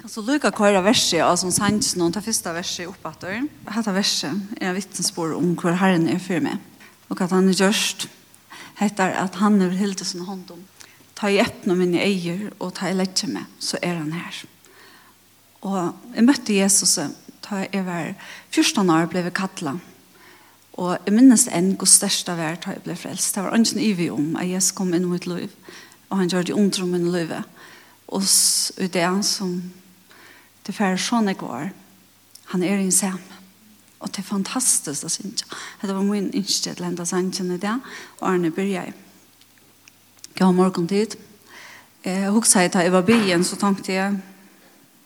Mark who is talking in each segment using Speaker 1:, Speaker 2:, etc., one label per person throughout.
Speaker 1: Kan så lukka køyra verset av som sanns noen ta fyrsta verset oppatter. Hetta verset er en vittnesbord om hver Herren er for meg. Og at han er gjørst heter at han er hilde sin hånd om. Ta i eppne mine eier og ta i letje meg, så er han her. Og jeg møtte Jesus ta jeg var 14 år ble vi kattlet. Og jeg minnes enn god største vær hver ta jeg ble frelst. Det var ønsken ivig om at Jesus kom inn i mitt liv. Og han gjør det under om min liv. Og er han som Det færre sånn jeg går. Han er en sam. Og det er fantastisk, å synge. Det var min innskjøtt til hendet sangen i det, og Arne begynner Jeg Jeg har morgen tid. Jeg husker at jeg var byen, så tenkte jeg,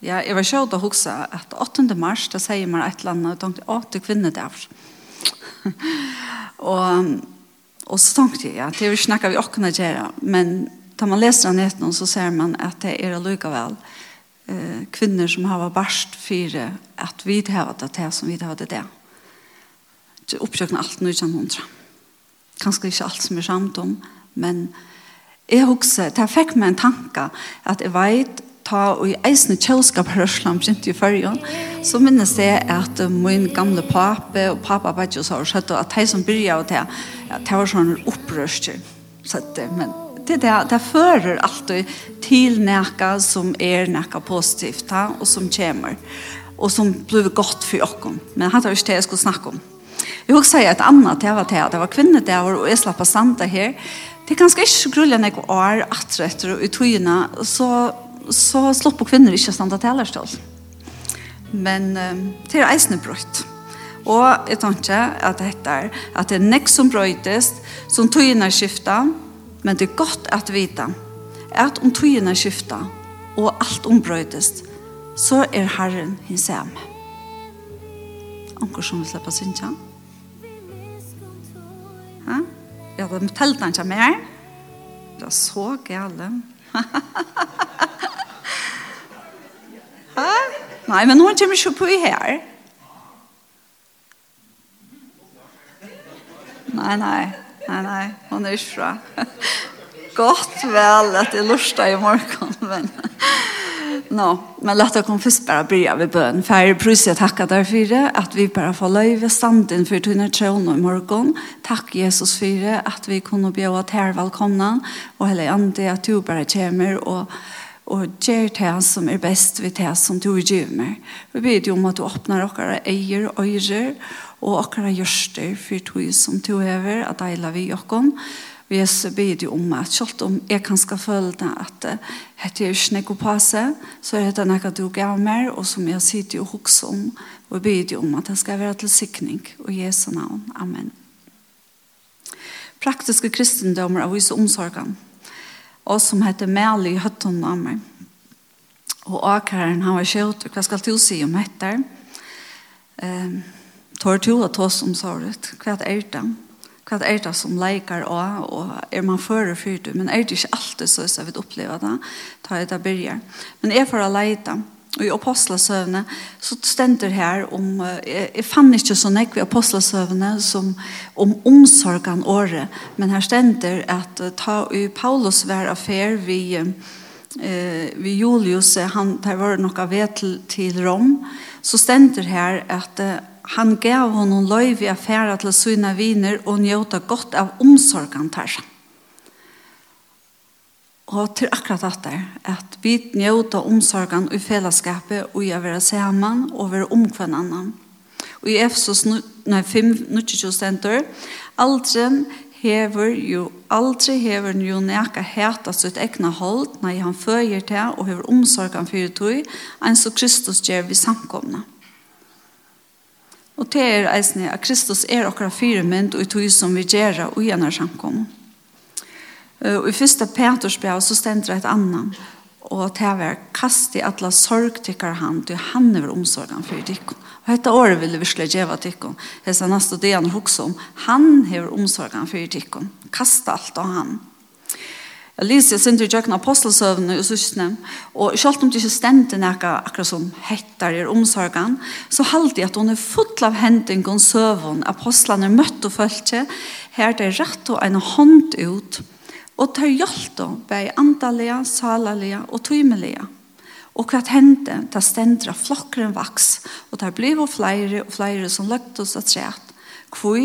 Speaker 1: ja, jeg var sjøt å huske at 8. mars, da sier man et eller annet, og tenkte, å, det er kvinner der. og, og så tenkte jeg, ja, det er jo ikke noe vi åkne gjøre, men da man leser den etter, så ser man at det er lykkevel. vel eh, kvinner som har barst for at vi har det til som vi har det Det Det allt alt nå ikke noen Kanskje ikke alt som er samt om, men jeg husker, det fikk meg en tanke at jeg vet ta og i eisne kjølskap rørslam kjent i fyrjon, så minnes jeg at min gamle pape og pappa bare ikke så har skjøtt, at de som byrja av det, det var sånn opprørst, så det, men det där där förer alltid till näka som är näka positivt ta och som kommer och som blir gott för oss. Men han tar ju det jag ska snacka om. Jag vill säga ett annat det var det det var kvinnor där och jag slapp santa här. Det kanske inte grulla några år att rätter och utyna så så slopp på kvinnor inte standa alls Men det är eisne brott. Og jeg tenker at dette er at det er nek som brøytest, som tøyene skifter, men det er godt at vita at om tøyene skifter og alt ombrøytest, så er Herren hans hjemme. Anker som vil slippe sin kjent. Ja, det er telt han ikke mer. Det er så gale. Nei, men nå kommer ikke på her. Nei, nei. Nei, nei, hon er ikke fra. Godt vel at jeg lurer i morgen, men... No, men låt oss först bara börja vid bön. Färre prus jag tackar dig för det. Att vi bara får löjva standen för tunna tron i morgon. Tack Jesus för det. Att vi kunde bjuda till här välkomna. Och hela ande att du bara kommer och og gjør det som er best ved det som du gjør meg. Vi ber om at du åpner dere eier og øyre, og dere gjørster for du som du hever, at deila vi dere. Vi så ber du om at selv om jeg kan skal føle det at det er ikke noe passe, så er det noe du gav meg, og som jeg sitter og hokser om, og ber du om at det skal være til sikning, og Jesu navn. Amen. Praktiske kristendommer av vise omsorgen og som heter Mæli i høtten av meg. Og akaren, han var kjøtt, hva skal du si om dette? Um, Tår du at oss om såret? Hva er det? Hva er det som leikar og, og er man føre fyrt? Men er det ikke alltid så jeg vi oppleve det? Ta jeg det börjar. Men jeg får å leite i apostlesøvne, så stender her om, jeg, fann ikke så nekk i apostlesøvne som om omsorgen året, men her stender at ta i Paulus hver affær vi, eh, vi Julius, han, tar var nok av ved til, til Rom, så stender her at han gav honom løyv i affæra til sina viner og njøta godt av omsorgen tersen. Og til akkurat dette, at vi njøter omsorgen i fellesskapet og gjør være sammen og være om hver. Og i Efsos 5, 22 stenter, aldri hever jo, aldri hever jo neka heta sitt egna hold, når han føyer til og hever omsorgen for tog, enn så Kristus gjør vi samkomne. Og det er eisne at Kristus er okkara fyrmynd og tog som vi gjør og gjerne samkomne. Og i første Petersbrev så stender et annan Og det er kast i alle sorg tykker han, du han er omsorgen for tykken. Og dette året vil vi virkelig gjøre tykken. Det er nesten det han også om. Han er omsorgen for tykken. Kast alt av han. Jeg lyser sin til jøkken apostelsøvnene og søsne, og selv om det ikke stendte noe akkurat som heter i omsorgen, så halte jeg at hun er full av hendingen søvn. Apostlene møtte og følte, her det er rett og en hånd ut, og Og tar hjelpte bei andalige, salalige og tøymelige. Og hva hendte, da stendte flokkeren vaks, og tar ble og flere og flere som løgte oss at trett. Hvor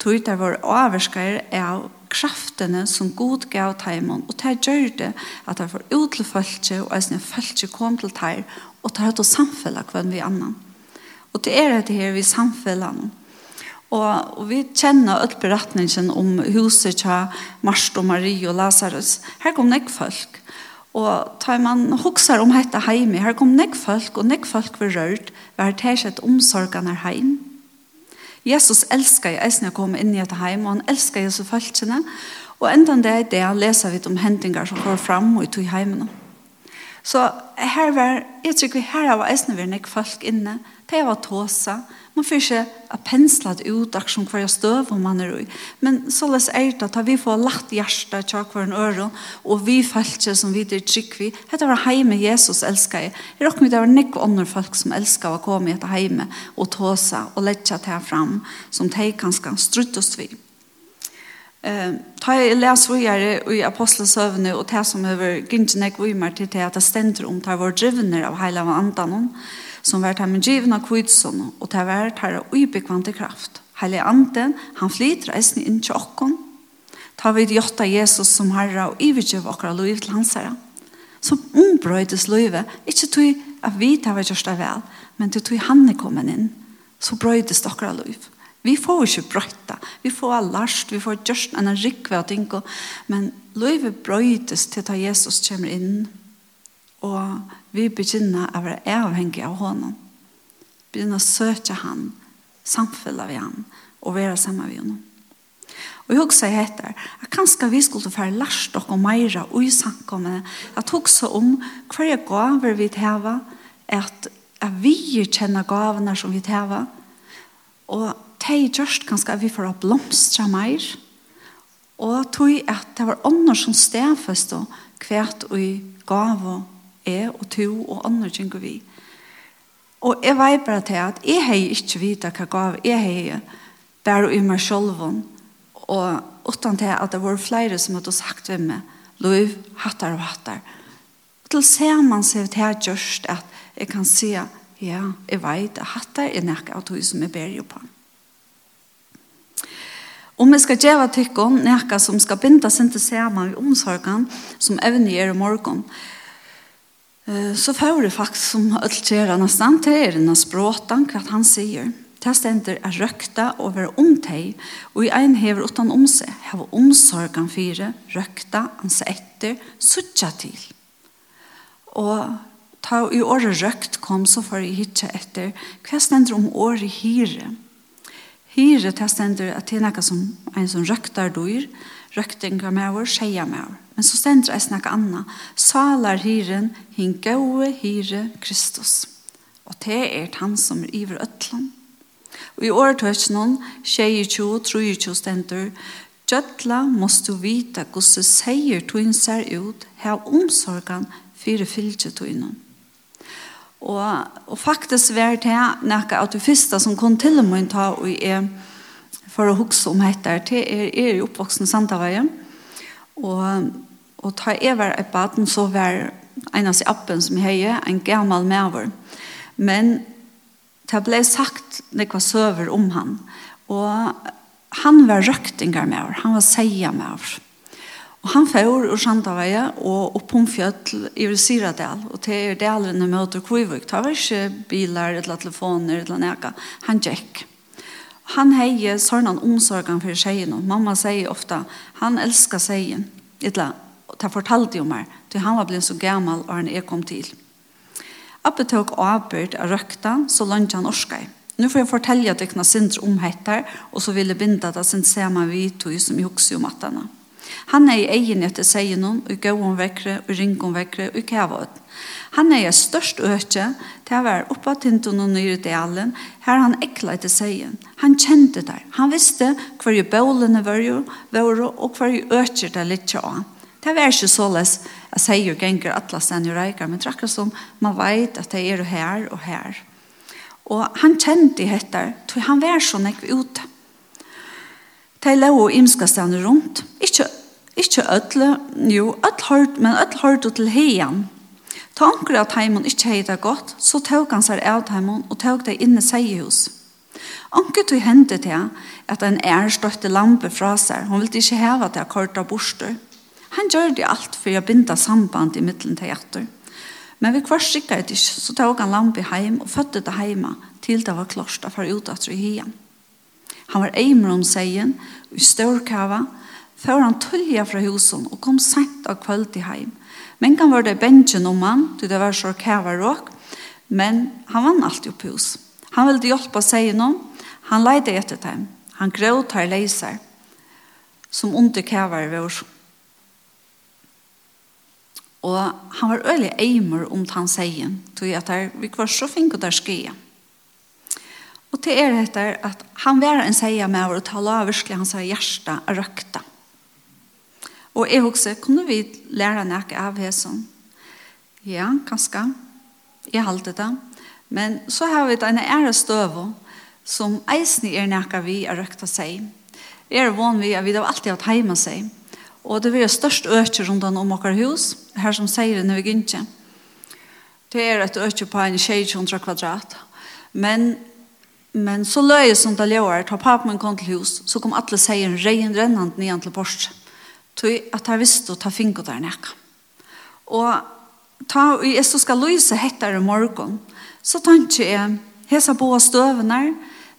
Speaker 1: tog det var avvarskare av kraftene som god gav teimen, og det gjør det at det var ut til følge, og eisne følge kom til teir, og det er et samfella hver vi annan. Og det er det her vi samfunnet noen Og, og vi kjenner all beretningen om huset til Marst og Marie og Lazarus. Her kom nek folk. Og tar man hokser om dette hjemme, her kom nek folk, og nek folk var rørt, var det ikke et her heim. Jesus elsker jeg eisen jeg kom inn i dette heim, og han elsker Jesus folkene. Og enda det er det leser vi om hendinger som går fram og ut i heimene. Så her var, jeg tror vi her var eisen vi nek folk inne, hei av tåsa, man får ikke penslet ut som hver støv om man er i. Men så løs er det at vi får lagt hjertet til hver en øre, og vi følte som vi er trygg vi. Hette var heime Jesus elsker jeg. Jeg råkker det var nekk andre folk som elsker å komme etter heime og tåsa og lette til fram, som de kanskje struttes vi. Ta jeg les videre i apostelsøvne og det som over gynnsene går i meg til det at det stender om det var drivner av hele andan som var med givna kvitsen, og det var tæra ubekvante kraft. Heilig anden, han flyter eisen inn til okken, ta vid jotta Jesus som herra og ivergiv okkara liv til hans herra. Som ombrøydes livet, ikkje tog at vi tar var gjørst vel, men til tog han er kommet inn, så brøydes okkara liv. Vi får ikke brøyta, vi får last, vi får gjørst enn rikve og ting, men livet brøydes til ta Jesus kommer inn, og vi begynner å være avhengig av honom. Begynner å søke han, samfølge vi han, og være sammen med honom. Og jeg husker jeg heter, at kanskje vi skulle få lært dere mer og i samkommende, at husker om hva er gaver vi teva, at, at vi kjenner gavene som vi teva, og det er just kanskje at vi får blomstre mer, og tog at det var ånder som stedfest og kvært og i gaver jeg og to og andre kjenker vi. Og jeg vet bare til at jeg har ikke vite hva gav jeg har bare i meg selv og uten til at det var flere som hadde sagt ved meg lov, hattar og hattar. Og til man ser til at gjørst at jeg kan se ja, jeg vet at hattar er nekka av tog som jeg ber jo på. Om vi skal gjøre tykken nekka som skal binde seg til sammen i omsorgen som evner gjør i morgen, så får det faktisk som öltjera nesten til den här språten hva han sier. Det stender er røkta og være omtej og i en hever utan om seg, har omsorgen fire, røkta, hans etter suttja til. Og ta i året røkt kom så får jeg hitje etter hva stender om året hyre. Hyre det stender at det er noe som en som röktar dyr røktinga med vår, skeia med vår. Men så stender jeg snakka anna. Salar hyren, hin gode hyre Kristus. Og det er han som er iver øtland. Og i året hørt noen, tjejer tjo, trojer tjo stender, Gjøtla måst du vita gosse seier tuin ser ut, her omsorgan fyrir fylgje tuinen. Og, og faktisk var det noe av det første som kom til meg ta og jeg for å huske om dette, her til er, er i oppvoksen Sandaveien. Og, og ta jeg var et baden, så var en av appen som jeg har, en gammel maver. Men det ble sagt nekva søver om han. Og han var røktinger maver, han var seia maver. Og han får ur Sandaveie og opp om fjöll i Syradel. Og til er delene møter Kvivuk. Det var ikke bilar eller telefoner eller neka. Han gikk han heie sånn omsorgen for tjejen. Mamma sier ofta, han elsker seg. Etla, det fortalte jo meg, til han var blitt så gammel og han er kom til. Abbe tok avbyrd av røkta, så langt han orskei. Nu får jeg fortelle at jeg kan sindre om heter, og så vil jeg binde at jeg sindre ser meg vidt og som jeg om at Han er i egen etter seg noen, og gå om vekkere, og ringe om vekkere, og kjæva. Han er jeg størst øke, til å være oppe av tinten og nyre delen, her han ekla etter seg. Han kjente der. Han visste hver jo bølene var jo, var og hver jo øke det litt av. Det var ikke så les, jeg sier jo ganger atlas stedene jo reiker, men det er akkurat som man vet at det er her og her. Og han kjente dette, tog han var så nekve ute. De lå og imska stedene rundt. Ikke, ikke ødle, jo, ødle hørt, men ødle hørt til heien. Ta onker av teimen ikke hei det godt, så tåg han seg av teimen og tåg det inne seg i hus. Onker tog hendte til at en er støtte lampe fra seg. Hun ville ikke heva til kort av borster. Han gjør det alt for å binda samband i middelen til hjertet. Men vi kvart det ikke, så tåg han lampe heim og fødte det heima til det var klart for å utatre i hien. Han var eimer om seien, og i størkava, før han tullia fra husen og kom sent av kvöld til heim Men kan var det bensjen om han, til det var så kævaråk, men han vann alltid opp hos. Han ville hjelpe seg noen, han leide etter dem, han gråt her leiser, som under kævar vår. Og han var øyelig eimer om han seien, tog at her, vi var så fink og der skje. Og til er etter at han var en sier med å tale tala av virkelig hans hjerte og røkta. Og jeg også, kunne vi lære noe av hæsen? Ja, kanskje. Jeg halte det. Men så har vi denne ære støve, som eisen er noe vi har røkt av seg. Jeg er vann vi at vi har alltid hatt hjemme seg. Og det blir størst øker rundt om vårt hus, her som sier det når vi ikke. Det er et øker på en 600 kvadrat. Men Men så løy som det løy, ta papen kom til hus, så kom alle seier en regn rennende nian til Porsche tog at jeg visste å ta finko der nekka. Og ta og så skal lyse hettere i morgon, så tanke jeg hesa boa støvene,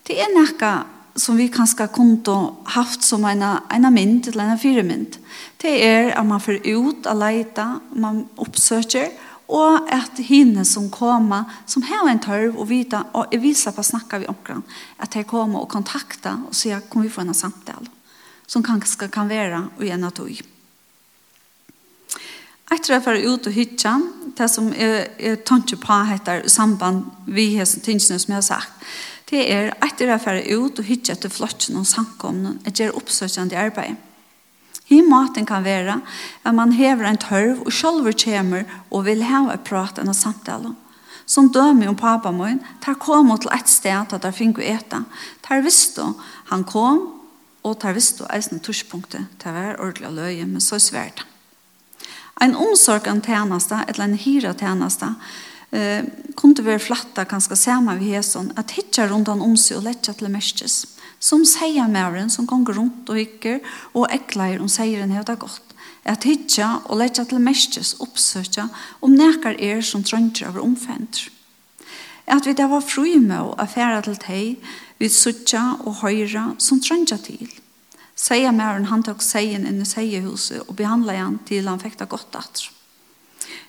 Speaker 1: det er nekka som vi kanskje kunne haft som en, en mynd eller en firemynd. Det er at man får ut og leite, man oppsøker, og at henne som kommer, som har en tørv og vita, og jeg viser på å snakke vi omkring, at de kommer og kontakter og sier, kan vi få en samtale som kanskje kan være og en tog. Etter jeg var og hytte, det som jeg, jeg tar på heter samband vi har som tingene som jeg har sagt, det er etter jeg ut og hytte etter flottene og samkomne, jeg gjør oppsøkjende arbeid. I maten kan være at man hever en tørv og selv kommer og vil ha heve prat og samtale. Som dømer om pappa min, der kom til et sted at der finner å ete. Der visste han kom og tar visst og eisne torspunktet til å være ordentlig og løye, men så svært. En omsorg av tjeneste, eller en hyra tjeneste, eh, kunne være flatta ganske sammen ved Heson, at hitja rundt han om seg og letja til mestes. Som sier mæren, som gonger rundt og hykker, og ekler om seieren det godt. At hitja og letja til mestes oppsøkja om nekar er som trønger over omfenter at vi da var fri med å affære til deg, vi suttja og høyra som trønja til. Seia mæren han tok seien inn i seiehuset og behandla han til han fekta godt atr.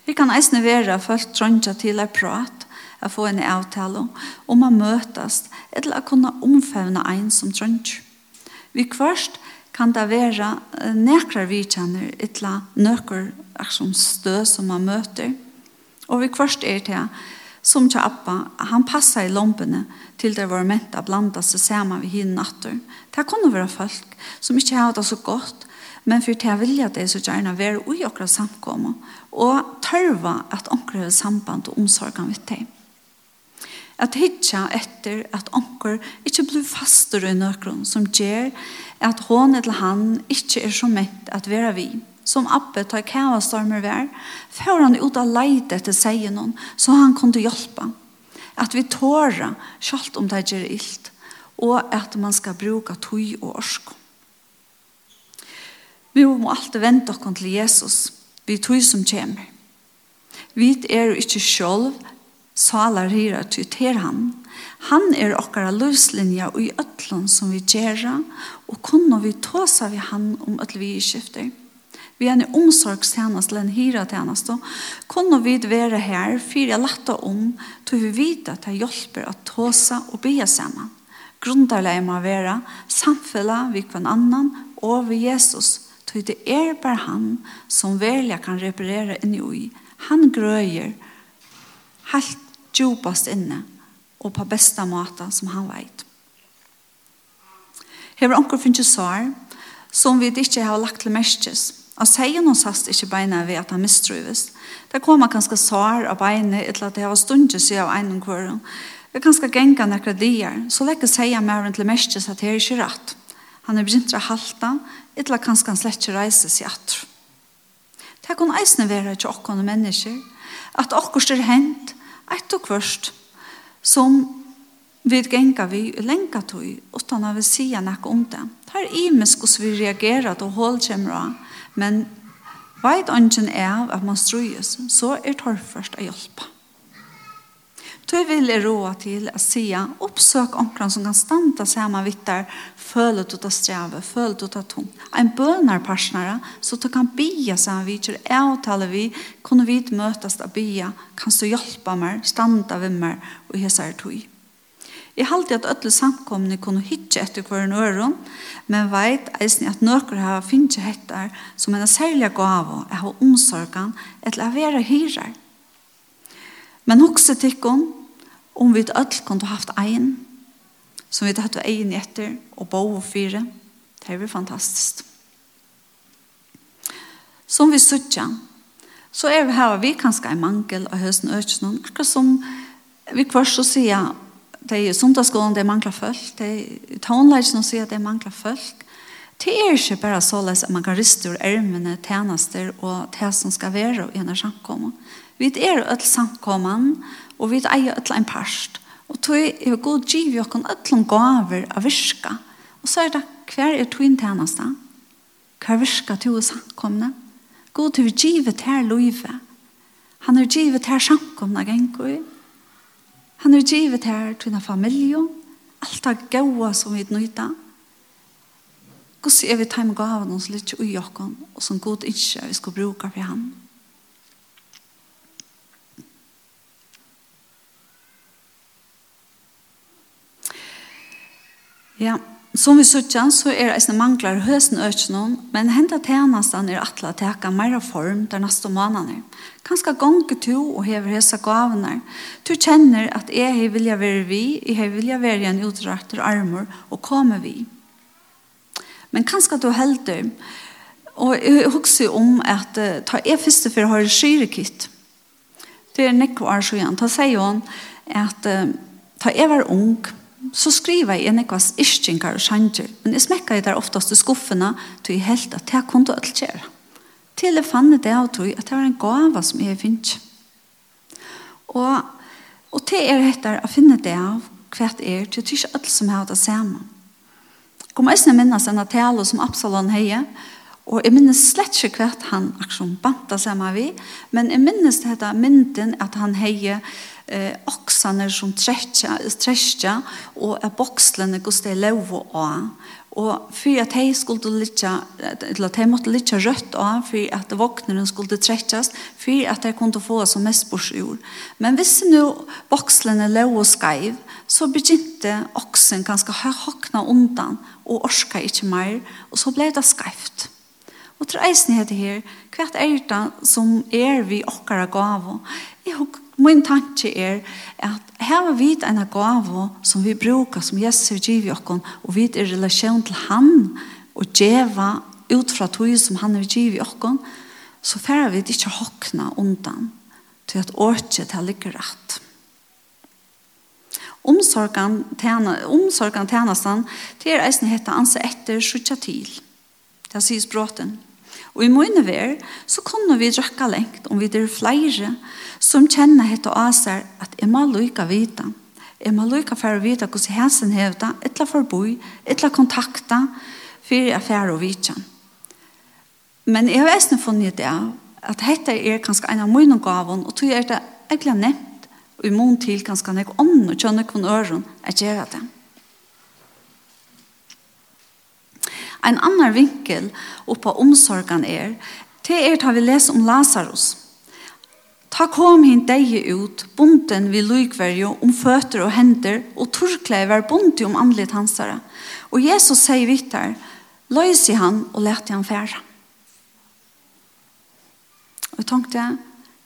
Speaker 1: Vi kan eisne vera folk trønja til ei prat, a få en avtale, om å møtast, eller å kunna omfevne ein som trønja. Vi kvarst kan det vera nekrar vi kjenner, etla nøkker som stø som man møter, og vi kvarst er til som til Abba, han passet i lompene til det var ment å blande seg sammen ved hinn natter. Det kunne være folk som ikke hadde det så godt, men for til jeg vilja det så gjerne være ui okra samkomme, og tørva at onker har samband og omsorgen vidt dem. At hitja etter at onker ikke blir fastere i nøkron som gjør at hon eller han ikke er så mett at være vi som Abbe tar kavastormer vær, får han ut av leid etter seg noen, så han kunne hjelpe. At vi tårer, selv om det gjør ilt, og at man skal bruke tøy og orsk. Vi må alltid vente oss til Jesus, vi tøy som kommer. Vi er ikke selv, salar hira til til han. Han er okkara løslinja og i ötlun som vi gjør, og kunne vi tåsa vi han om ötl vi skifter vi er en omsorgstjenest eller en hyretjeneste, kunne vi være her for jeg lette om til vi vet at det hjelper å ta seg og be sammen. Grunderlig må være samfunnet vi kvann annan og vi Jesus, til det er bare han som velja kan reparere inni ui. Han grøyer helt djupast inne og på beste måte som han vet. Hever onker finnes sår som vi ikke har lagt til mestes, Og sier noen sast ikke beina ved at han mistrøyves. Det kommer ganske sår av beina etter at det var stundet seg av en kvar. Det er ganske genga nekker dier. Så lekker sier mer enn til mestes at det er ikke rett. Han er begynt å halte etter at kanskje han slett ikke reiser seg atter. Det kan eisne være til okkene mennesker at okkurs er hent et og kvørst som vi genga vi lenka tog utan at vi sier nekka om det. Det er imisk hvordan vi reagerer og holdkjemmer av Men veit ånden er at man strues, så er torrførst å hjelpe. Du vil jeg råa til å si oppsøk omkran som kan standa saman vittar, føle du ta streve, føle du ta tung. En bønner parsnare, så du kan bia saman vittar, jeg taler vi, kunne vi møtes av bia, kan du hjelpe meg, standa vi meg, og hesa er tog. Jeg halte at alle samkomne kunne hitje etter hver nøren, men veit eisen at nøkker har finnet etter som en særlig gave er ha omsorgen etter å være hyrer. Men også tikkun, om vi alle kunne haft ein, som vi hatt ein etter og bo og fire, det er fantastisk. Som vi suttja, så er vi her, vi kanskje en mangel av høsten økjennom, akkurat som vi kvart så sier de sundagsskolen, de mangler folk, de som sier at de mangler folk. Det er ikke bare så løs at man kan riste ur ærmene, tjenester og det som skal være i en samkommet. Vi er et samkommet, og vi er et en parst. Og tog er god giv i åkken et eller gaver av virka. Og så er det hver er tog inn tjeneste. Hver virka til å samkomne. God til å give til livet. Han er givet til samkomne ganger. Han har givet her til en familie, alt det gode som vi nøyta. Hvordan er vi time gaven oss litt ui okken, og som god ikke vi skal bruke for ham. Ja, yeah. Som vi sutja, så er eisne manglar høsen økjennom, men henda tænastan er atla teka meira form der neste månene. Kanska gonge to og hever hesa gavene. Du kjenner at jeg hei vilja være vi, jeg hei vilja være en utrakter armor og komme vi. Men kanska du helder, og jeg husker om at uh, ta jeg første for har skyrekitt. Det er nekko år siden, ta sier hun at uh, ta jeg var ung, så skriver jeg nekvas iskinkar og sjanger, men jeg smekker jeg der oftast i skuffene til jeg helt at jeg kunne alt gjøre. Til jeg fann det av tog at det var en gava som jeg finner. Og, og til er etter å finne det av hva det er, til ikke alt som har det samme. Jeg kommer ikke minnes en tale som Absalon heier, Og jeg minnes slett ikke hva han akkurat banta sammen vi, men jeg minnes dette mynden at han heier eh, oksaner som trekkja, og er bokslene gos det er lov og å. Og for at de skulle litja, eller at de måtte litja rødt av, for at vognene skulle trekkes, for at de kunne få som mest borsjord. Men hvis nå bokslene lå og skreiv, så begynte oksen ganske hakna undan, og orska ikke mer, og så ble det skreift. Og til eisen heter her, hva er det som er vi okkara gav? Jeg min tanke er at her har vi en gave som vi bruker, som Jesus har givet oss, og vi er i relasjon til han, og djeva ut fra tog som han har givet oss, så får vi ikke hokna undan til at året til ligger rett. Omsorgan tjena, til tjenastan, det er eisen heter anse etter sutja til. Det sier språten. Og i mine ver, så kunne vi drøkke lengt om vi er flere som kjenner hette og aser at jeg må lykke vite. Jeg må lykke for å vite hvordan hæsen hevda, etla forboi, etla kontakta, jeg affære og vite. Men jeg har eisne funnet det at hette er kanskje en av mine gaven, og tog er det egentlig nevnt, og i mån til kanskje nek ånd og kjønne kun øren, jeg gjør det. En annan vinkel på omsorgen er, det er da vi leser om Lazarus. Ta kom hin deg ut, bonden vi lykverjo om fötter og hender, og torkleiv er bunti om andlet hansare. Og Jesus sier vittar, løys i han og lette han færa. Og jeg tenkte,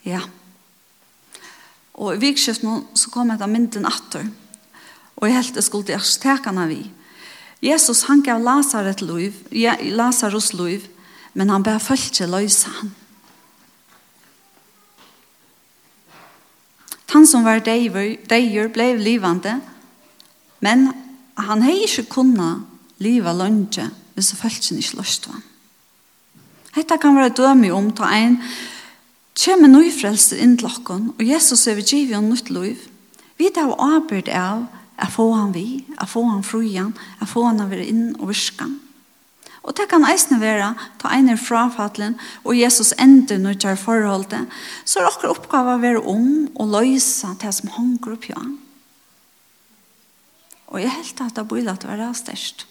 Speaker 1: ja. Og i vikskiften så kom jeg da mynden atter. Og jeg helt det skulle jeg stekene vi. Jesus han gav Lazarus liv, ja, Lazarus liv, men han bare følte løysa han. Han som var deier ble livande, men han hei ikke kunna liva lønge hvis han følte ikke løst han. Hetta kan være dømme om ta ein Kjemme nøyfrelser inn til okken, og Jesus er vi givet om nytt liv. Vi tar avbyrd av Jeg får han vi, jeg får han frujan, jeg får han å være inn og virka. Og det kan eisne være, ta ein er frafattelen, og Jesus ender når det er forholdet, så er dere oppgave å være om og løse det som hanger opp i. Og jeg helt at det blir at det er størst.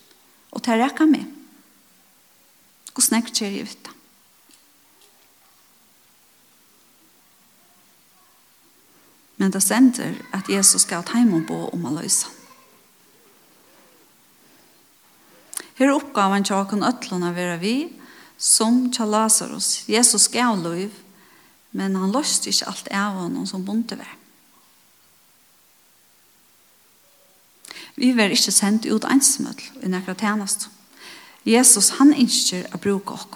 Speaker 1: Og det rekker meg. Hvordan er det ikke jeg vet det? Men det sender at Jesus skal ta hjemme på om å løse. Her er oppgaven til å kunne øtlene være vi, som til Lazarus. Jesus skal liv, men han løste ikke alt av honom som bonte ved. Vi var ikke sendt ut ensmøll i nærkere tjenest. Jesus, han ønsker å bruke oss,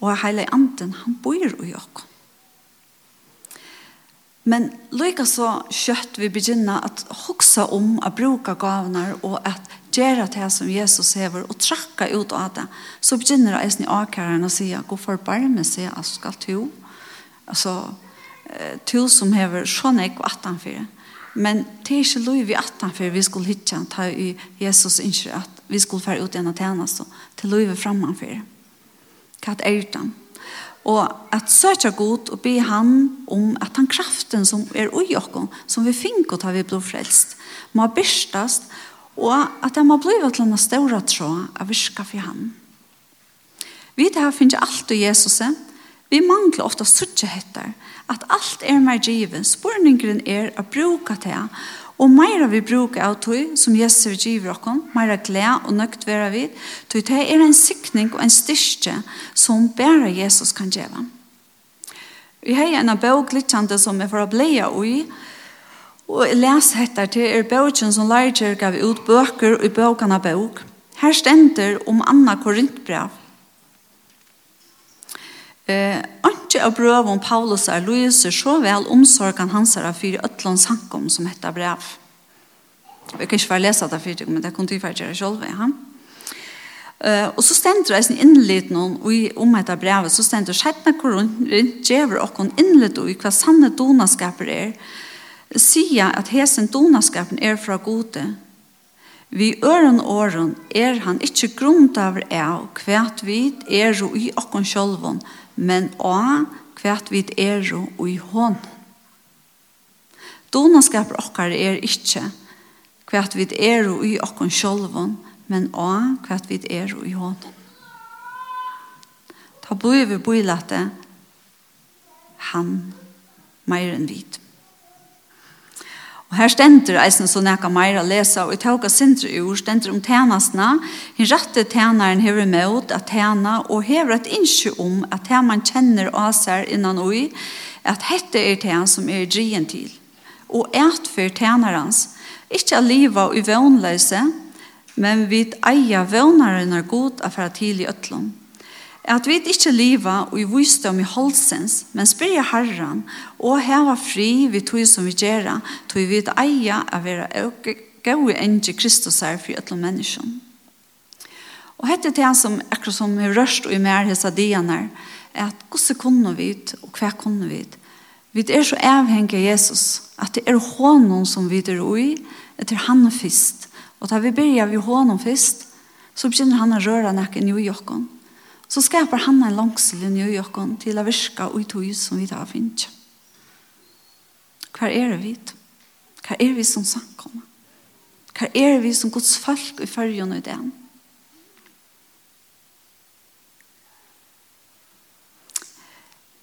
Speaker 1: og hele anden, han bor i oss. Men lika så kött vi begynna att huxa om att bruka gavnar och att göra det som Jesus hever och tracka ut av det. Så begynner det ni avkärarna och säga gå för barmen sig att ska to. Alltså to som hever sån ek och attan för. Men det är inte lov i attan för vi skulle hitta ta i Jesus inte att vi skulle färra ut en av tjänast till lov framman för. Katt är utan. Og at søkja god og be han om at han kraften som er ui okkom, som vi fink og tar vi blodfrelst, må byrstast, og at det må bliva til en ståra tråd av virka for han. Vi det her finner alt i Jesus, vi mangler ofta suttje hettar, at alt er mer givet, spurningren er å bruka det, Og meira vi brukar av tog, som Jesus giver okkon, meira gled og nøgt vera vid, tog det er en sikning og en styrke som bare Jesus kan gjeva. Vi har en bøk littjande som er for å bleia ui, og jeg leser etter til er bøkken som lærer gav ut bøker i bøkene bøk. Her stender om Anna Korintbrev, Eh, Anki av brøven Paulus er Louise så vel omsorgen hans er for øtlån sankom som heter brev. Jeg kan ikke bare lese det for men det kunne jeg være gjøre selv. Ja. Uh, og så stender det innlitt noen og om etter brevet, så stender skjettene korrunt gjør okken innlitt og hva sanne donaskaper er, sier at hesen donaskapen er fra gode, Vi øren åren er han ikkje grundaver av kvært vid er jo i okkon sjolvon, men å kvært vid er og i hånd. Donaskaper okkar er ikkje kvært vid er og i okkon sjolvon, men å kvært vid er og i hånd. Ta boi vi boi han meir enn vidt. Og her stender eisen så nekka meira lesa, og i tauka sindre ur stender om tænasna, hin rette tænaren hever møt at tæna, og hever et innskje om at tæn man kjenner av seg innan ui, at hette er tæn som er drien til, og et for tænarens, ikkje av liva og i men vit eia vøgnaren er god affæra fra i øtlom at vi ikke lever og i visdom i holdsens, men spyrja herren, og heva fri vi tog som vi gjør, tog vi eia av være gode enge Kristus her for alle mennesker. Og dette er det som akkurat som er rørst og i mer hese dianer, er at hvordan kunne vi og hva kunne vi? Vi er så avhengig av Jesus, at det er hånden som vi er i, etter han først. Og da vi begynner vi hånden først, så begynner han å røre noe i jokken så skapar han en langslinje i okken til å virka og i tog som vi tar finner. Hva er vi? Hva er vi som samkommer? Hva er vi som Guds folk i følgen og i den?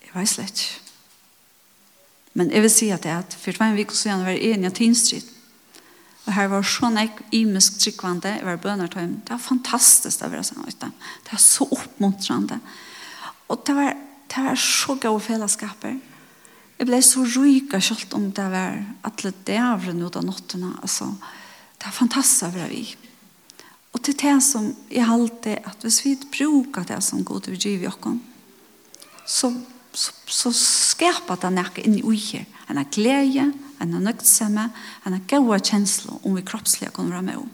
Speaker 1: Jeg vet slett Men jeg vil si at det er at for hver vik så gjerne var enig av Tinstrid Og her var sånn jeg imisk tryggvande, jeg var bønartøym. Det var fantastisk å være sånn ute. Det var så oppmuntrande. Og det var, det var så gode fellesskaper. Jeg ble så ryka selv om det var alle dævren ut av nottene. Altså, det var fantastisk å være vi. Og til det som jeg halte, at hvis vi bruker det som god til å gi vi oss, så, så, så skaper det noe inni og her en glede, en nøgtsomme, en gode kjensler om vi kroppslige kommer være med om.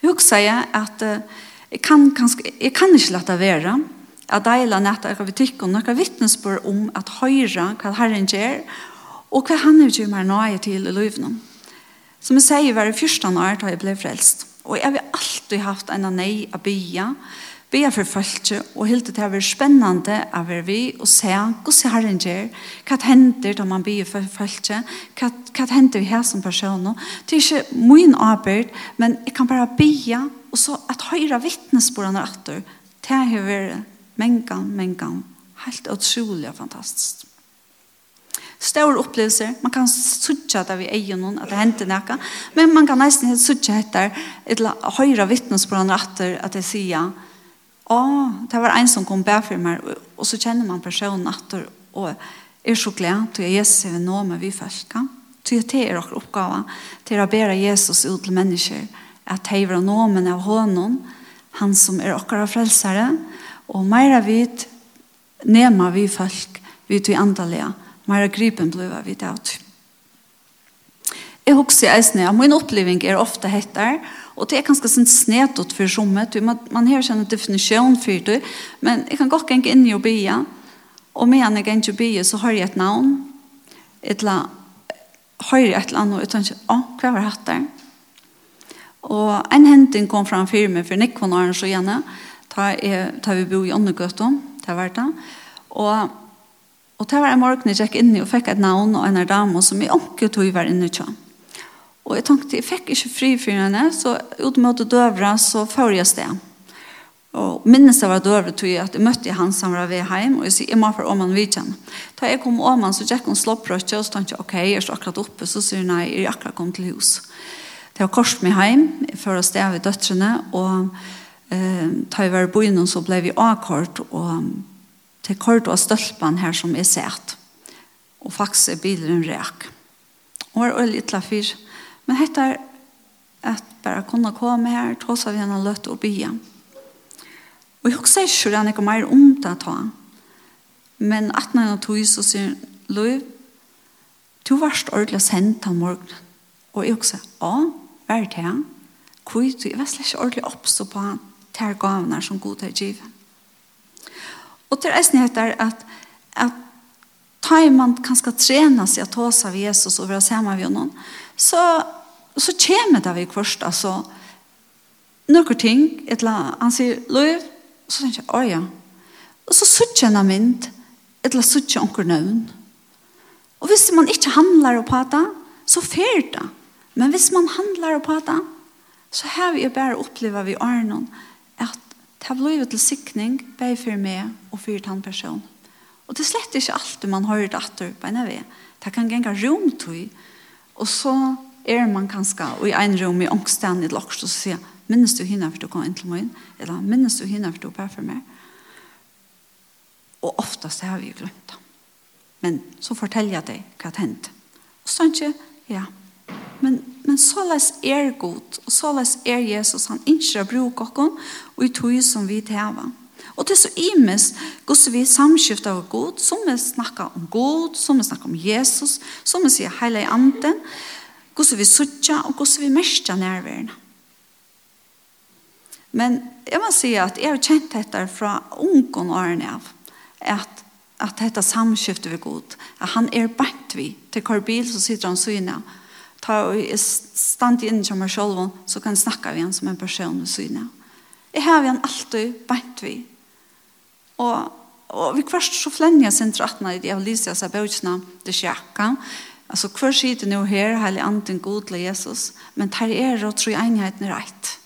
Speaker 1: Hugsa jeg at jeg kan, kanskje, jeg kan ikke lette være at deila nett er vi tykker om noen vittnesbord om at høyre hva Herren gjør og hva han er gjør meg nøye til i løyvnum. Som jeg sier var det første år da jeg ble frelst. Og jeg har alltid haft en nei å bya Vi er for følge, og hildet det er spennende av er vi, og se hvordan herren gjør, hva hender da man blir for følge, hva, hva hender vi her som person. Det er ikke min arbeid, men jeg kan bare bia, og så at høyre vittnesbordene etter, det har vært mengen, mengen, helt utrolig og fantastisk. Stor opplevelse, man kan sutja det vi eier noen, at det hender noe, men man kan nesten sutja etter, eller høyre vittnesbordene etter, at det sier, oh, det var en som kom bär for meg, og så kjenner man personen att og er så glad til at Jesus er nå med vi folk. Til at det er dere oppgave til å bære Jesus ut at människor. var nå med av hånden, Han som er vår frälsare. og mera vid nema vi folk vid vi andaliga. Mera gripen blev vi det. Jeg husker eisne, min oppleving er ofte hettar, Og det er ganske sånn snedått for sommet. Man, man har ikke en definisjon for det. Men jeg kan godt gjenge inn i å bya. Og med en jeg gjenge å bya, så har jeg et navn. Et la. Har jeg et eller annet, og jeg tenker, å, hva var hatt der? Og en henting kom fram for meg, for Nikon Arne så gjerne. Ta, er, ta vi bo i Åndegøtten, det var det. Og Og det var en morgen jeg gikk inn i og fikk et navn og en dame som jeg ikke tog var inne i kjønn. Og jeg tenkte, jeg fikk ikke fri for henne, så ut mot døvra, så får jeg sted. Og minnes jeg var døvra, tog jeg at jeg møtte han som var ved hjem, og jeg sier, jeg må for om han vidt henne. Da jeg kom om han, så gikk hun slåprøtje, og så tenkte jeg, ok, jeg er så akkurat oppe, så sier hun, nei, jeg er akkurat kommet til hus. Det var kors med hjem, for å sted ved døtrene, og eh, da jeg var i byen, så ble vi avkort, og til kort var stølpen her som jeg sett. Og faktisk er bilen rek. Og var øyelig til å Men dette er at bare kunne komme her, tross av henne løtt og bya. Og jeg husker ikke at jeg mer om det ta. Men at når jeg tog så sier Løy, du varst ordentlig sendt av morgenen. Og jeg husker, ja, hva er det her? Hvor er det? Jeg var slett ikke ordentlig oppstå på han de gavene som god er givet. Og til eisen heter at, at tar man kanskje trene seg å ta seg av Jesus og være sammen med noen, så Så kommer det vi først, altså, noen ting, et eller annet, han sier, Løv, så tenker jeg, å ja. Og så sutter jeg en mynd, et eller annet sutter onker nøvn. Og hvis man ikke handler på det, så fer det. Men hvis man handler på det, så har vi bare opplevd vi Arnon, at det har blivit til sikning, bare for meg og for den personen. Og det er slett ikke alt man har hørt atter på en av det. Det kan gjenge rom til, og så er man kanskje i en rom i ångsten i lokst og sier minnes du henne for du kom inn til meg eller minnes du henne for du bare for meg? Og oftast har vi jo glemt det men så forteller jeg deg hva det hendte og sånn ikke ja. Men, men så les er god og så les er Jesus han ikke har bruk og i tog som vi tilhaver Og det er så imes gos vi samskifta av god, som vi snakker om god, som vi snakker om Jesus, som vi sier heilig anden, hvordan vi suttja og hvordan vi mestja nærværende. Men jeg må si at jeg har kjent dette fra ungen årene av, at, at dette samskiftet vi god, at han er bant vi til hver bil som sitter han syne, ta og stand inn som meg selv, så kan jeg snakke vi han som en person med syne. Jeg har vi han alltid bant vi. Og, og vi kvart så flenner jeg sin 18 i de av Lysia seg bøtjene til kjekka, Alltså kvar sitter nu här helig anden til Jesus, men tar er og tror enheten er rätt.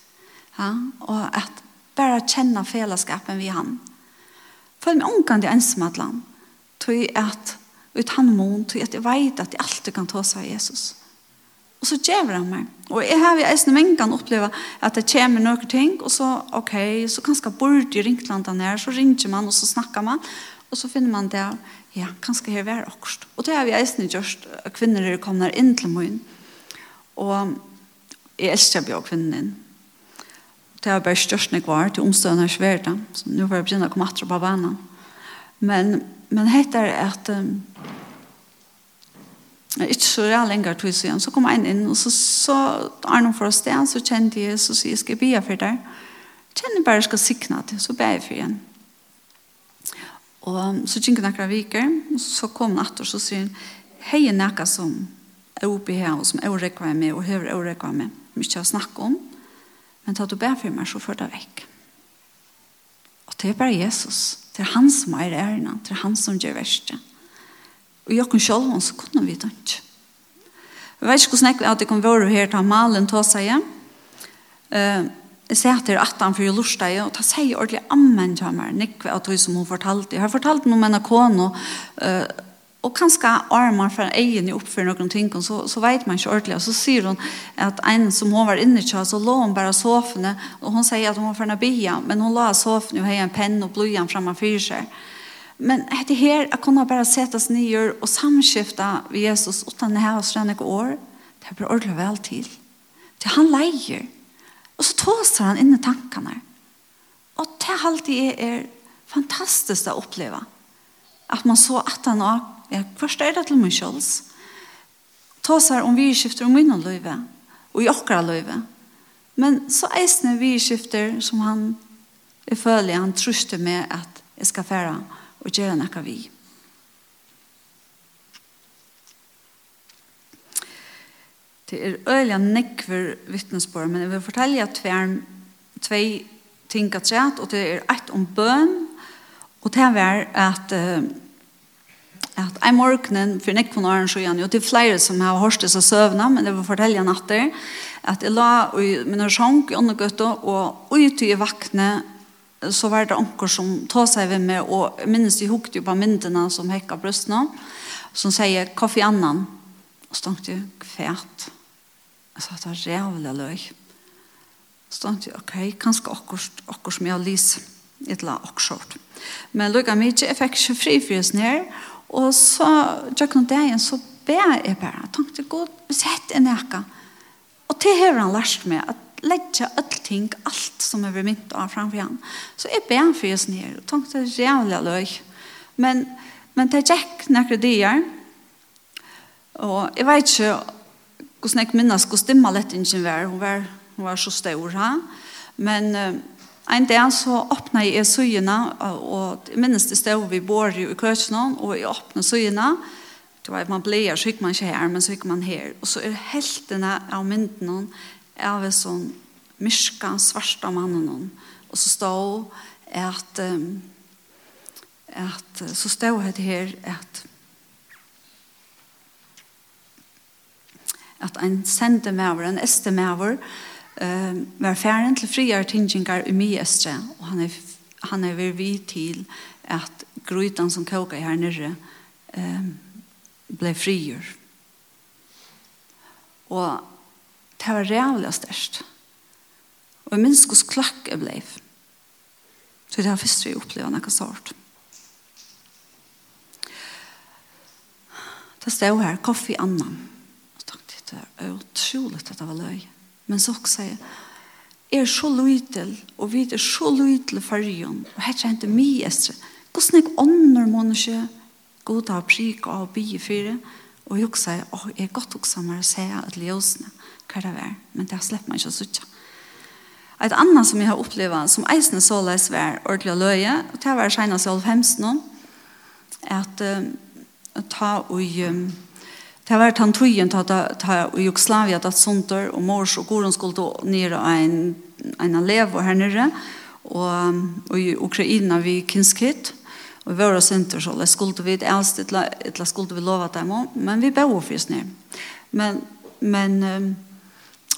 Speaker 1: Ja, och att bara känna fellesskapen vi han. För med onkan det ensamhetland. Tror att ut han mån, tror jeg at jeg vet att jeg alltid kan ta sig Jesus. Och så ger han mig. Och jeg har ju äsna men kan uppleva att det kommer några ting och så okej, så så kanske bort i ringlandan här så ringer man och så snackar man Og så finner man det, ja, kanskje her være akkurat. Og det har vi eisen gjort, at kvinner er kommet inn til min. Og jeg elsker å bli kvinnen inn. Det har bare størst jeg var til omstående svært. så nå var jeg begynner å komme etter på banen. Men, men hette er at um, ikke så real lenger tog siden, så kom jeg inn, og så, så er noen for oss det, så kjente jeg, så sier jeg skal jeg be for deg. Jeg kjenner bare jeg skal sikne til, så be jeg for henne. Og så gikk det noen viker, så kom han etter, så sier han, hei er noe som er oppe her, og som er rekket med, og høver er med, mye å snakke om, men ta du ber for meg, så før det vekk. Og det er bare Jesus. Det er han som er ærena, det er han som gjør verste. Og jeg kunne selv om, så kunne vi det ikke. Jeg vet ikke hvordan jeg at jeg kan være her til Malen til seg. Uh, jeg ser til at han for lorsta deg, og ta seg ordentlig ammen til meg, nekve av det som hun fortalte. Jeg har fortalt noe om en kone, og, og kanskje armer fra egen i for noen ting, så, så vet man ikke ordentlig. Og så sier hun at en som hun var inne til, så lå hun bare sofene, og hun sier at hun var for en bia, men hun la sofene og hei en penn og blodjan fremme for seg. Men det her, jeg kunne bare sette oss nye og samskifte ved Jesus, uten det her og strenne år, det blir ordentlig vel til. Det han leier. Og så tåser han inn i tankene. Og det alltid er, er fantastisk å oppleve. At man så at han også, ja, først er det til meg selv, tåser om vi skifter om min løyve, og i okra løyve. Men så eisne vi skifter som han, jeg føler han truster med at jeg skal fære og gjøre noe vi. Det er øyelig nekver vittnesbord, men jeg vil fortelle at vi er tve ting at og det er ett om bøn, og det er at uh, at en morgenen for nekvun åren så igjen, og det er flere som har hørt disse søvnene, men det var fortelle natter, at jeg la i min sjank i åndegøtta, og ut i vakne, så var det anker som tog seg ved meg, og minnes de hukte jo på myndene som hekka brøstene, som sier, hva for annan? Og så tenkte jeg, kvært. Jeg sa, det er rævlig løy. Så tenkte jeg, ok, kanskje akkurat akkurat som jeg har lyst et eller annet akkurat. Men lukka mykje, jeg fikk ikke fri frys ned, og så, tjekk noen dagen, så ber jeg bare, tenkte god, hvis jeg hette en eka. og til hever han lært meg, at legge alt ting, alt som er mynt av framfor han. Så jeg ber han frys ned, og tenkte jævlig løy. Men, men det gikk nekker dier, Og jeg vet ikke hvordan jeg minnes hvor lett ikke var. Hun var, hun var så stor, ha? Men uh, en dag så åpnet jeg søgjene, og jeg minnes det stod vi bor i køkken, og jeg åpnet søgjene. Det var at man blir, så gikk man ikke her, men så gikk man her. Og så er heltene av myndene av en sånn myrka, svarta mannen. Og så stod at, um, at så stod det her at at ein sendemæver, en estemæver, eh, var færen til friar tingingar i mye estre, og han er, han er vi til at grytan som koka her nere ehm ble frigjør. Og det var reale størst. Og minst hos klakk jeg ble. Så det var først vi opplevde noe sort. Det stod her, kaffe annan det var otroligt att det var löj. Men så också säger er så lytel, og vi er så lytel fargen, og her er ikke mye estre. Hvordan jeg ånder må menneske, god av prik og bygge fire, og jeg også sier, åh, jeg er godt også med å se at ljøsene, hva det er, men det har slett meg ikke å sitte. Et annet som jeg har opplevd, som eisene så les var ordentlig å løye, og det var senest i 1950 nå, at uh, ta og... Um, Det var den tøyen til at Jugoslavia tatt sunter, og mors og goren skulle nere en, en elev her nere, og, og i Ukraina vi kinskritt og våre synter så det skulle vi elst, eller skulle vi lova dem om, men vi bør for oss ned Men, men um,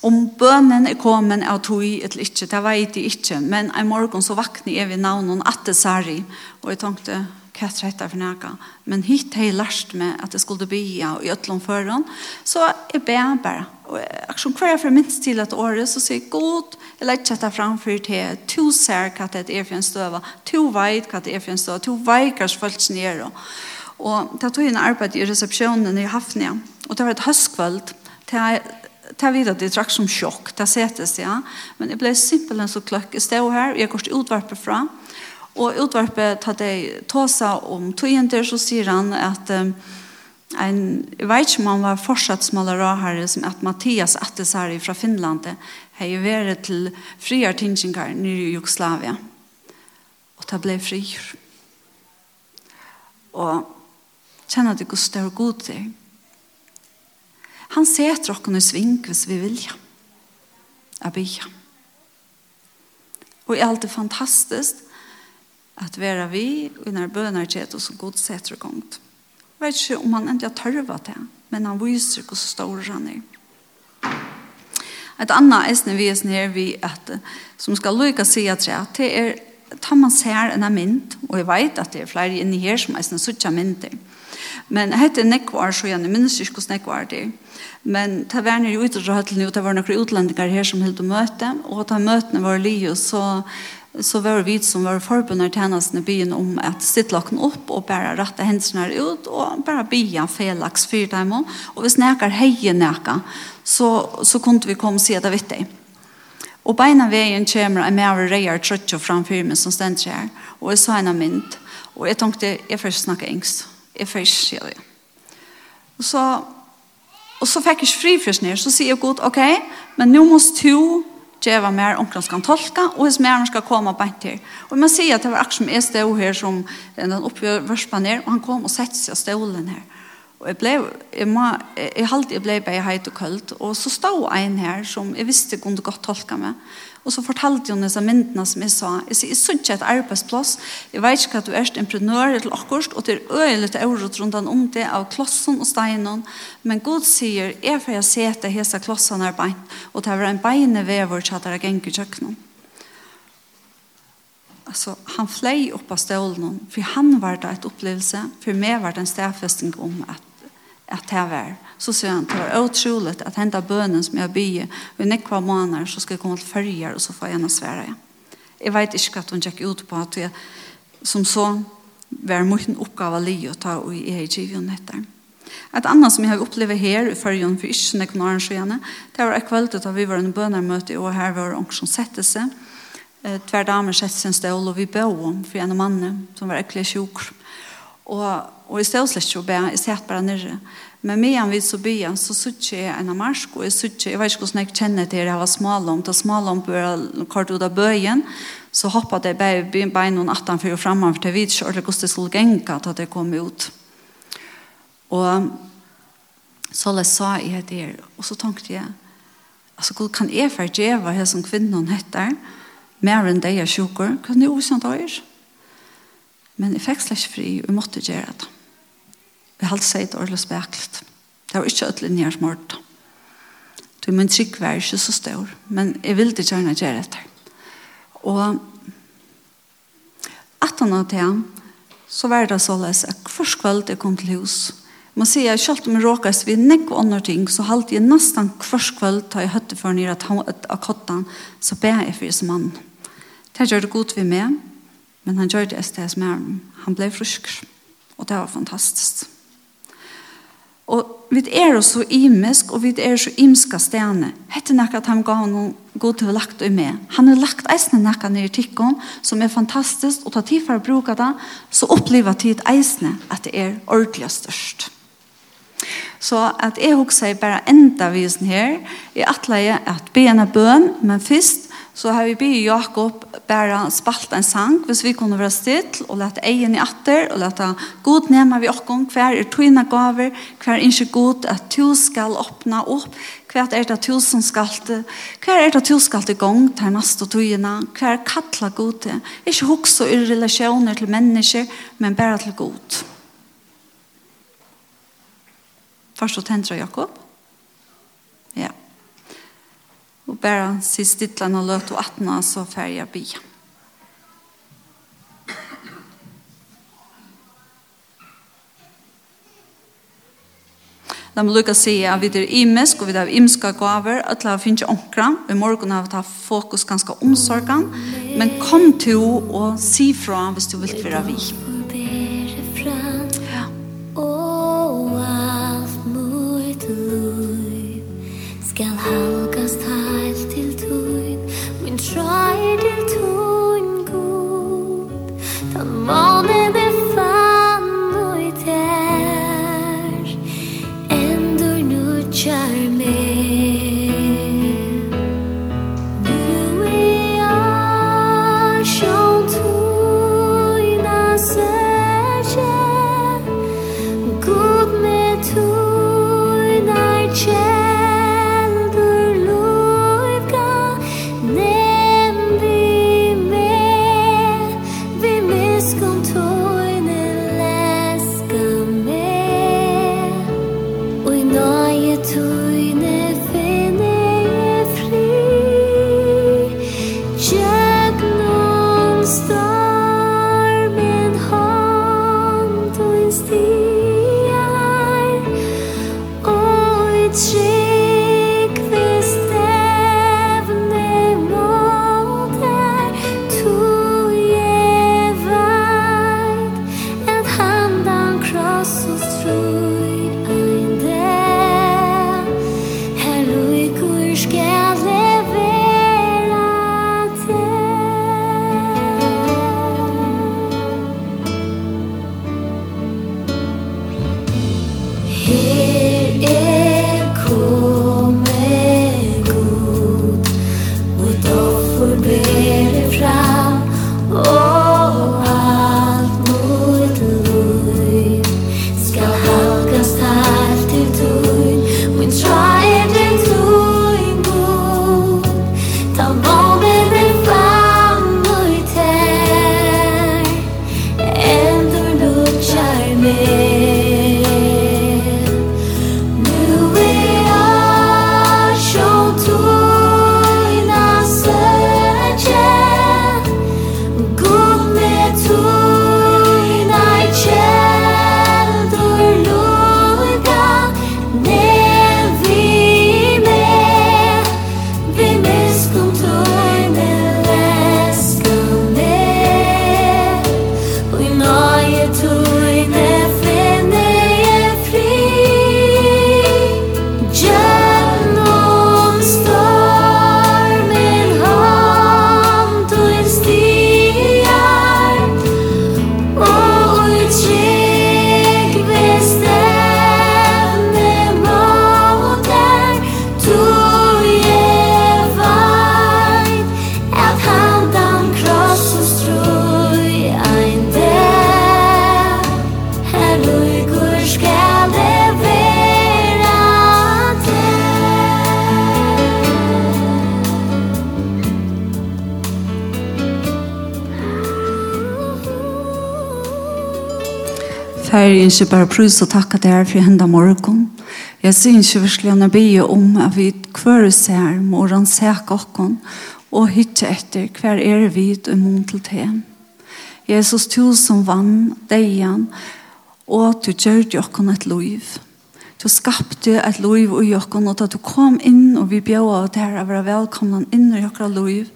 Speaker 1: om bønnen er kommet av tog eller ikke, det vet jeg ikke, men en morgen så vakner jeg ved navnet Atte Sari, og jeg tenkte, hva er dette for noe. Men hit har jeg lært meg at jeg skulle bya og gjøre noen foran. Så jeg ber bare. Og aksjon hver jeg for minst til et år, så sier jeg god, jeg lærer dette framfor til to ser hva det er for en støve, to veit hva det er for en støve, to veit hva folk snir. Og det tog en arbeid i resepsjonen i Hafnia, og det var et høstkvøld, til ta vid at det trakk som sjokk, det settes, ja. Men jeg ble simpelthen så kløkk. Jeg stod her, jeg går til utvarpet fra, og Og utvarpet tar det tåsa om togjenter, så sier han at um, en, jeg vet ikke om han var fortsatt smalere her, som at Mattias Attesari fra Finland har jo vært til friartinginger nere i Jugoslavia. Og det ble frier. Og kjenner det hvor større god det er. Han setter dere i sving hvis vi vil. Jeg blir. Og er alt er fantastisk at være vi og når bønner til og som god setter gongt. Jeg vet ikke om han endelig har tørvet det, men han viser hvor stor han er. Et annet esne vi er her vi at, som skal lykke si at det er tar man ser en mynd, og jeg vet at det er flere inni her som er sånne mynder. Men hette nekvar, så jeg minnes ikke hvordan nekvar det. Men ta var nere i til og det var noen utlendinger her som hilde møte, og ta møtene var li, så så var vi som var forbundet tjenestene byen om at sitt lakken opp og bare rette hendene ut og bare bya felaks for dem. Og hvis nekker heie nekker, så, så kunne vi komme og si det vitt deg. Og beina veien kommer en mer reier trøtt og framfyr meg som stender her. Og jeg sa en av mynd. Og jeg tenkte, jeg får ikke snakke engst. Jeg først sier det. Og så, og så fikk jeg ikke fri først ned. Så sier jeg godt, ok, men nå måste du geva mer onkran skal tolka, og hvis mer skal komme bant til. Og man sier at det var akkurat som jeg stod her som den oppe i vørspaner, og han kom og sette seg av stolen her. Og jeg ble, jeg, må, jeg halte jeg ble bare heit og kølt, og så stod en her som jeg visste kunne godt tolka meg, og så fortalte hun disse myndene som jeg sa, jeg sier, jeg synes ikke et arbeidsplass, jeg vet ikke at du er entreprenør eller akkurat, og det er øyelig til året rundt om det av klossen og steinen, men Gud sier, jeg får jeg se til hese klossen er bein, og det var en beine vever til at det er gengur kjøkkenen. Alltså, han flei upp av stålen, för han var det ett upplevelse, för mig var det en stedfesting om att at det var. Så sier han, det var utrolig at hända bønen som jeg bygde og i nekva månader så skal jeg komme til färger og så får jeg henne svære. Jeg vet ikke hva hun gick ut på at jeg som så var mye oppgave li å ta i EG-given heter. Et annet som jeg har opplevd her i färgen för inte när jag kunde arrangera det var et kveld da vi var en bönarmöte og her var det som sätter sig. Tver damer sette sig en stål og vi bor om for en man som var ekkelig sjukker Og, og jeg stod slett ikke og be, jeg sett bare nere. Men med han vid så byen, så sitter jeg en av marsk, og jeg sitter, jeg vet ikke hvordan jeg kjenner til det, jeg var smalom, da smalom bør kort ut av bøyen, så hoppet jeg bare i bein noen atten for å fremme, for jeg vet ikke hvordan det skulle genka til at jeg kom ut. Og så la sa jeg det her, og så tenkte jeg, altså, god kan jeg for djeva her som kvinnen heter, mer enn det jeg sjukker, kan jeg også kjent høyre? Men jeg fikk slags fri, og jeg måtte gjøre det. Jeg holdt sett et årlig speklet. Det var ikke et linjer som året. Så min trygg var ikke så stor, men jeg ville gjerne gjøre det. Og at han hadde hjem, så var det således at først kveld jeg kom til hus. Man sier at selv om jeg råkast ved nekk og andre ting, så halte jeg nesten først kveld da jeg høtte for nere av kottan, så ber jeg for som mann. Det gjør det godt vi med, Men han gjør det et sted med ham. Han ble frusker. Og det var fantastisk. Og vi er så imisk, og vi er så imska stene. Hette nekka at han gav noen god til å lagt og med. Han har lagt eisne nekka ned i tikkon, som er fantastisk, og ta tid for å bruke det, så opplever tid eisne at det er ordentlig størst. Så at jeg også bare enda visen her, i atleie at bena bøn, men først så har vi be Jakob bara spalt en sang hvis vi kunne være still og lette egen i atter og lette god nema vi okkon hver er tøyna gaver hver er ikke god at du skal åpna opp hver er det du som skal hver er det du skal til gang til neste tøyna hver kattla god til ikke hoksa i relasjoner til mennesker men bara til god Først og tendra Jakob. bare si stittlan og løte og atna så färja La meg lukke lukka si at vi er imisk og vi er imska gaver, at la finne ikke. I morgen har vi tatt fokus ganske omsorgen. Men kom til og si fra hvis du vil være vi. ikke bare prøve å takke deg for henne morgen. Jeg synes ikke virkelig å be om at vi kvører ser morgen sæk okken, og hytte etter hver er vi i mån til te. Jesus, du som vann degen, og du gjør okken et liv. Du skapte et liv i okken, og da du kom inn, og vi bjør av dere å være velkomne inn i okken liv,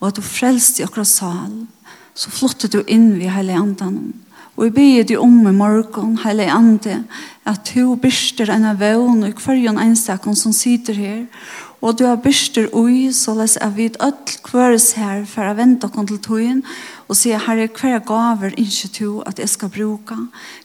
Speaker 1: og at du frelste okken sal, så flottet du inn ved hele andan Og jeg ber deg om i morgen, hele ande, at du byrster en av vøvn og hver en ensakken som sitter her. Og du har byrster ui, så les jeg vidt ødel kvøres her for å vente dere til togjen og si, herre, hver gaver ikke du at jeg skal bruke?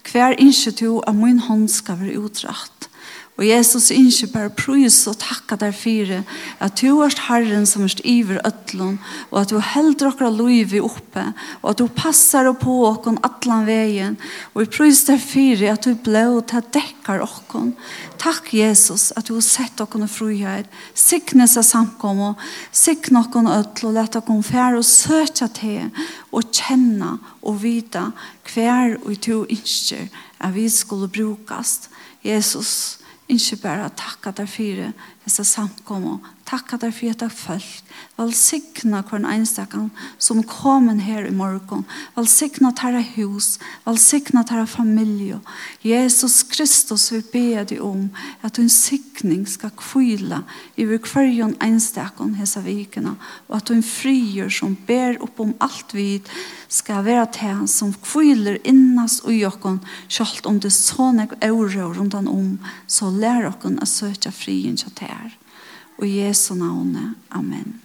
Speaker 1: Hver ikke du at min hånd skal være utrett? Og Jesus ikke bare prøys og takka der fire at du er Herren som er iver øtlån og at du helder okra liv i oppe og at du passar på okon atlan veien. Og vi prøys der fire at du blå ta dekkar okon Takk Jesus at du har sett okon og fruhet sikne seg samkom og sikne okon øtl og let okon fær og søtja til og kjenne og vita hver og du innskjer at vi skulle brukast. Jesus ikke bare takke deg for disse samkommer Takk at jeg for at jeg følt. Velsigna hver enstakken som kommer her i morgen. Velsigna tæra hus. Velsigna tæra familie. Jesus Kristus vi ber deg om at din sikning skal kvile i hver enstakken hese vikene. Og at din frier som ber opp om alt vid skal være til som kviler innas og jokken selv om det sånne øvrør rundt om så lær okken å søke frien til her. Og Jesu navne. Amen.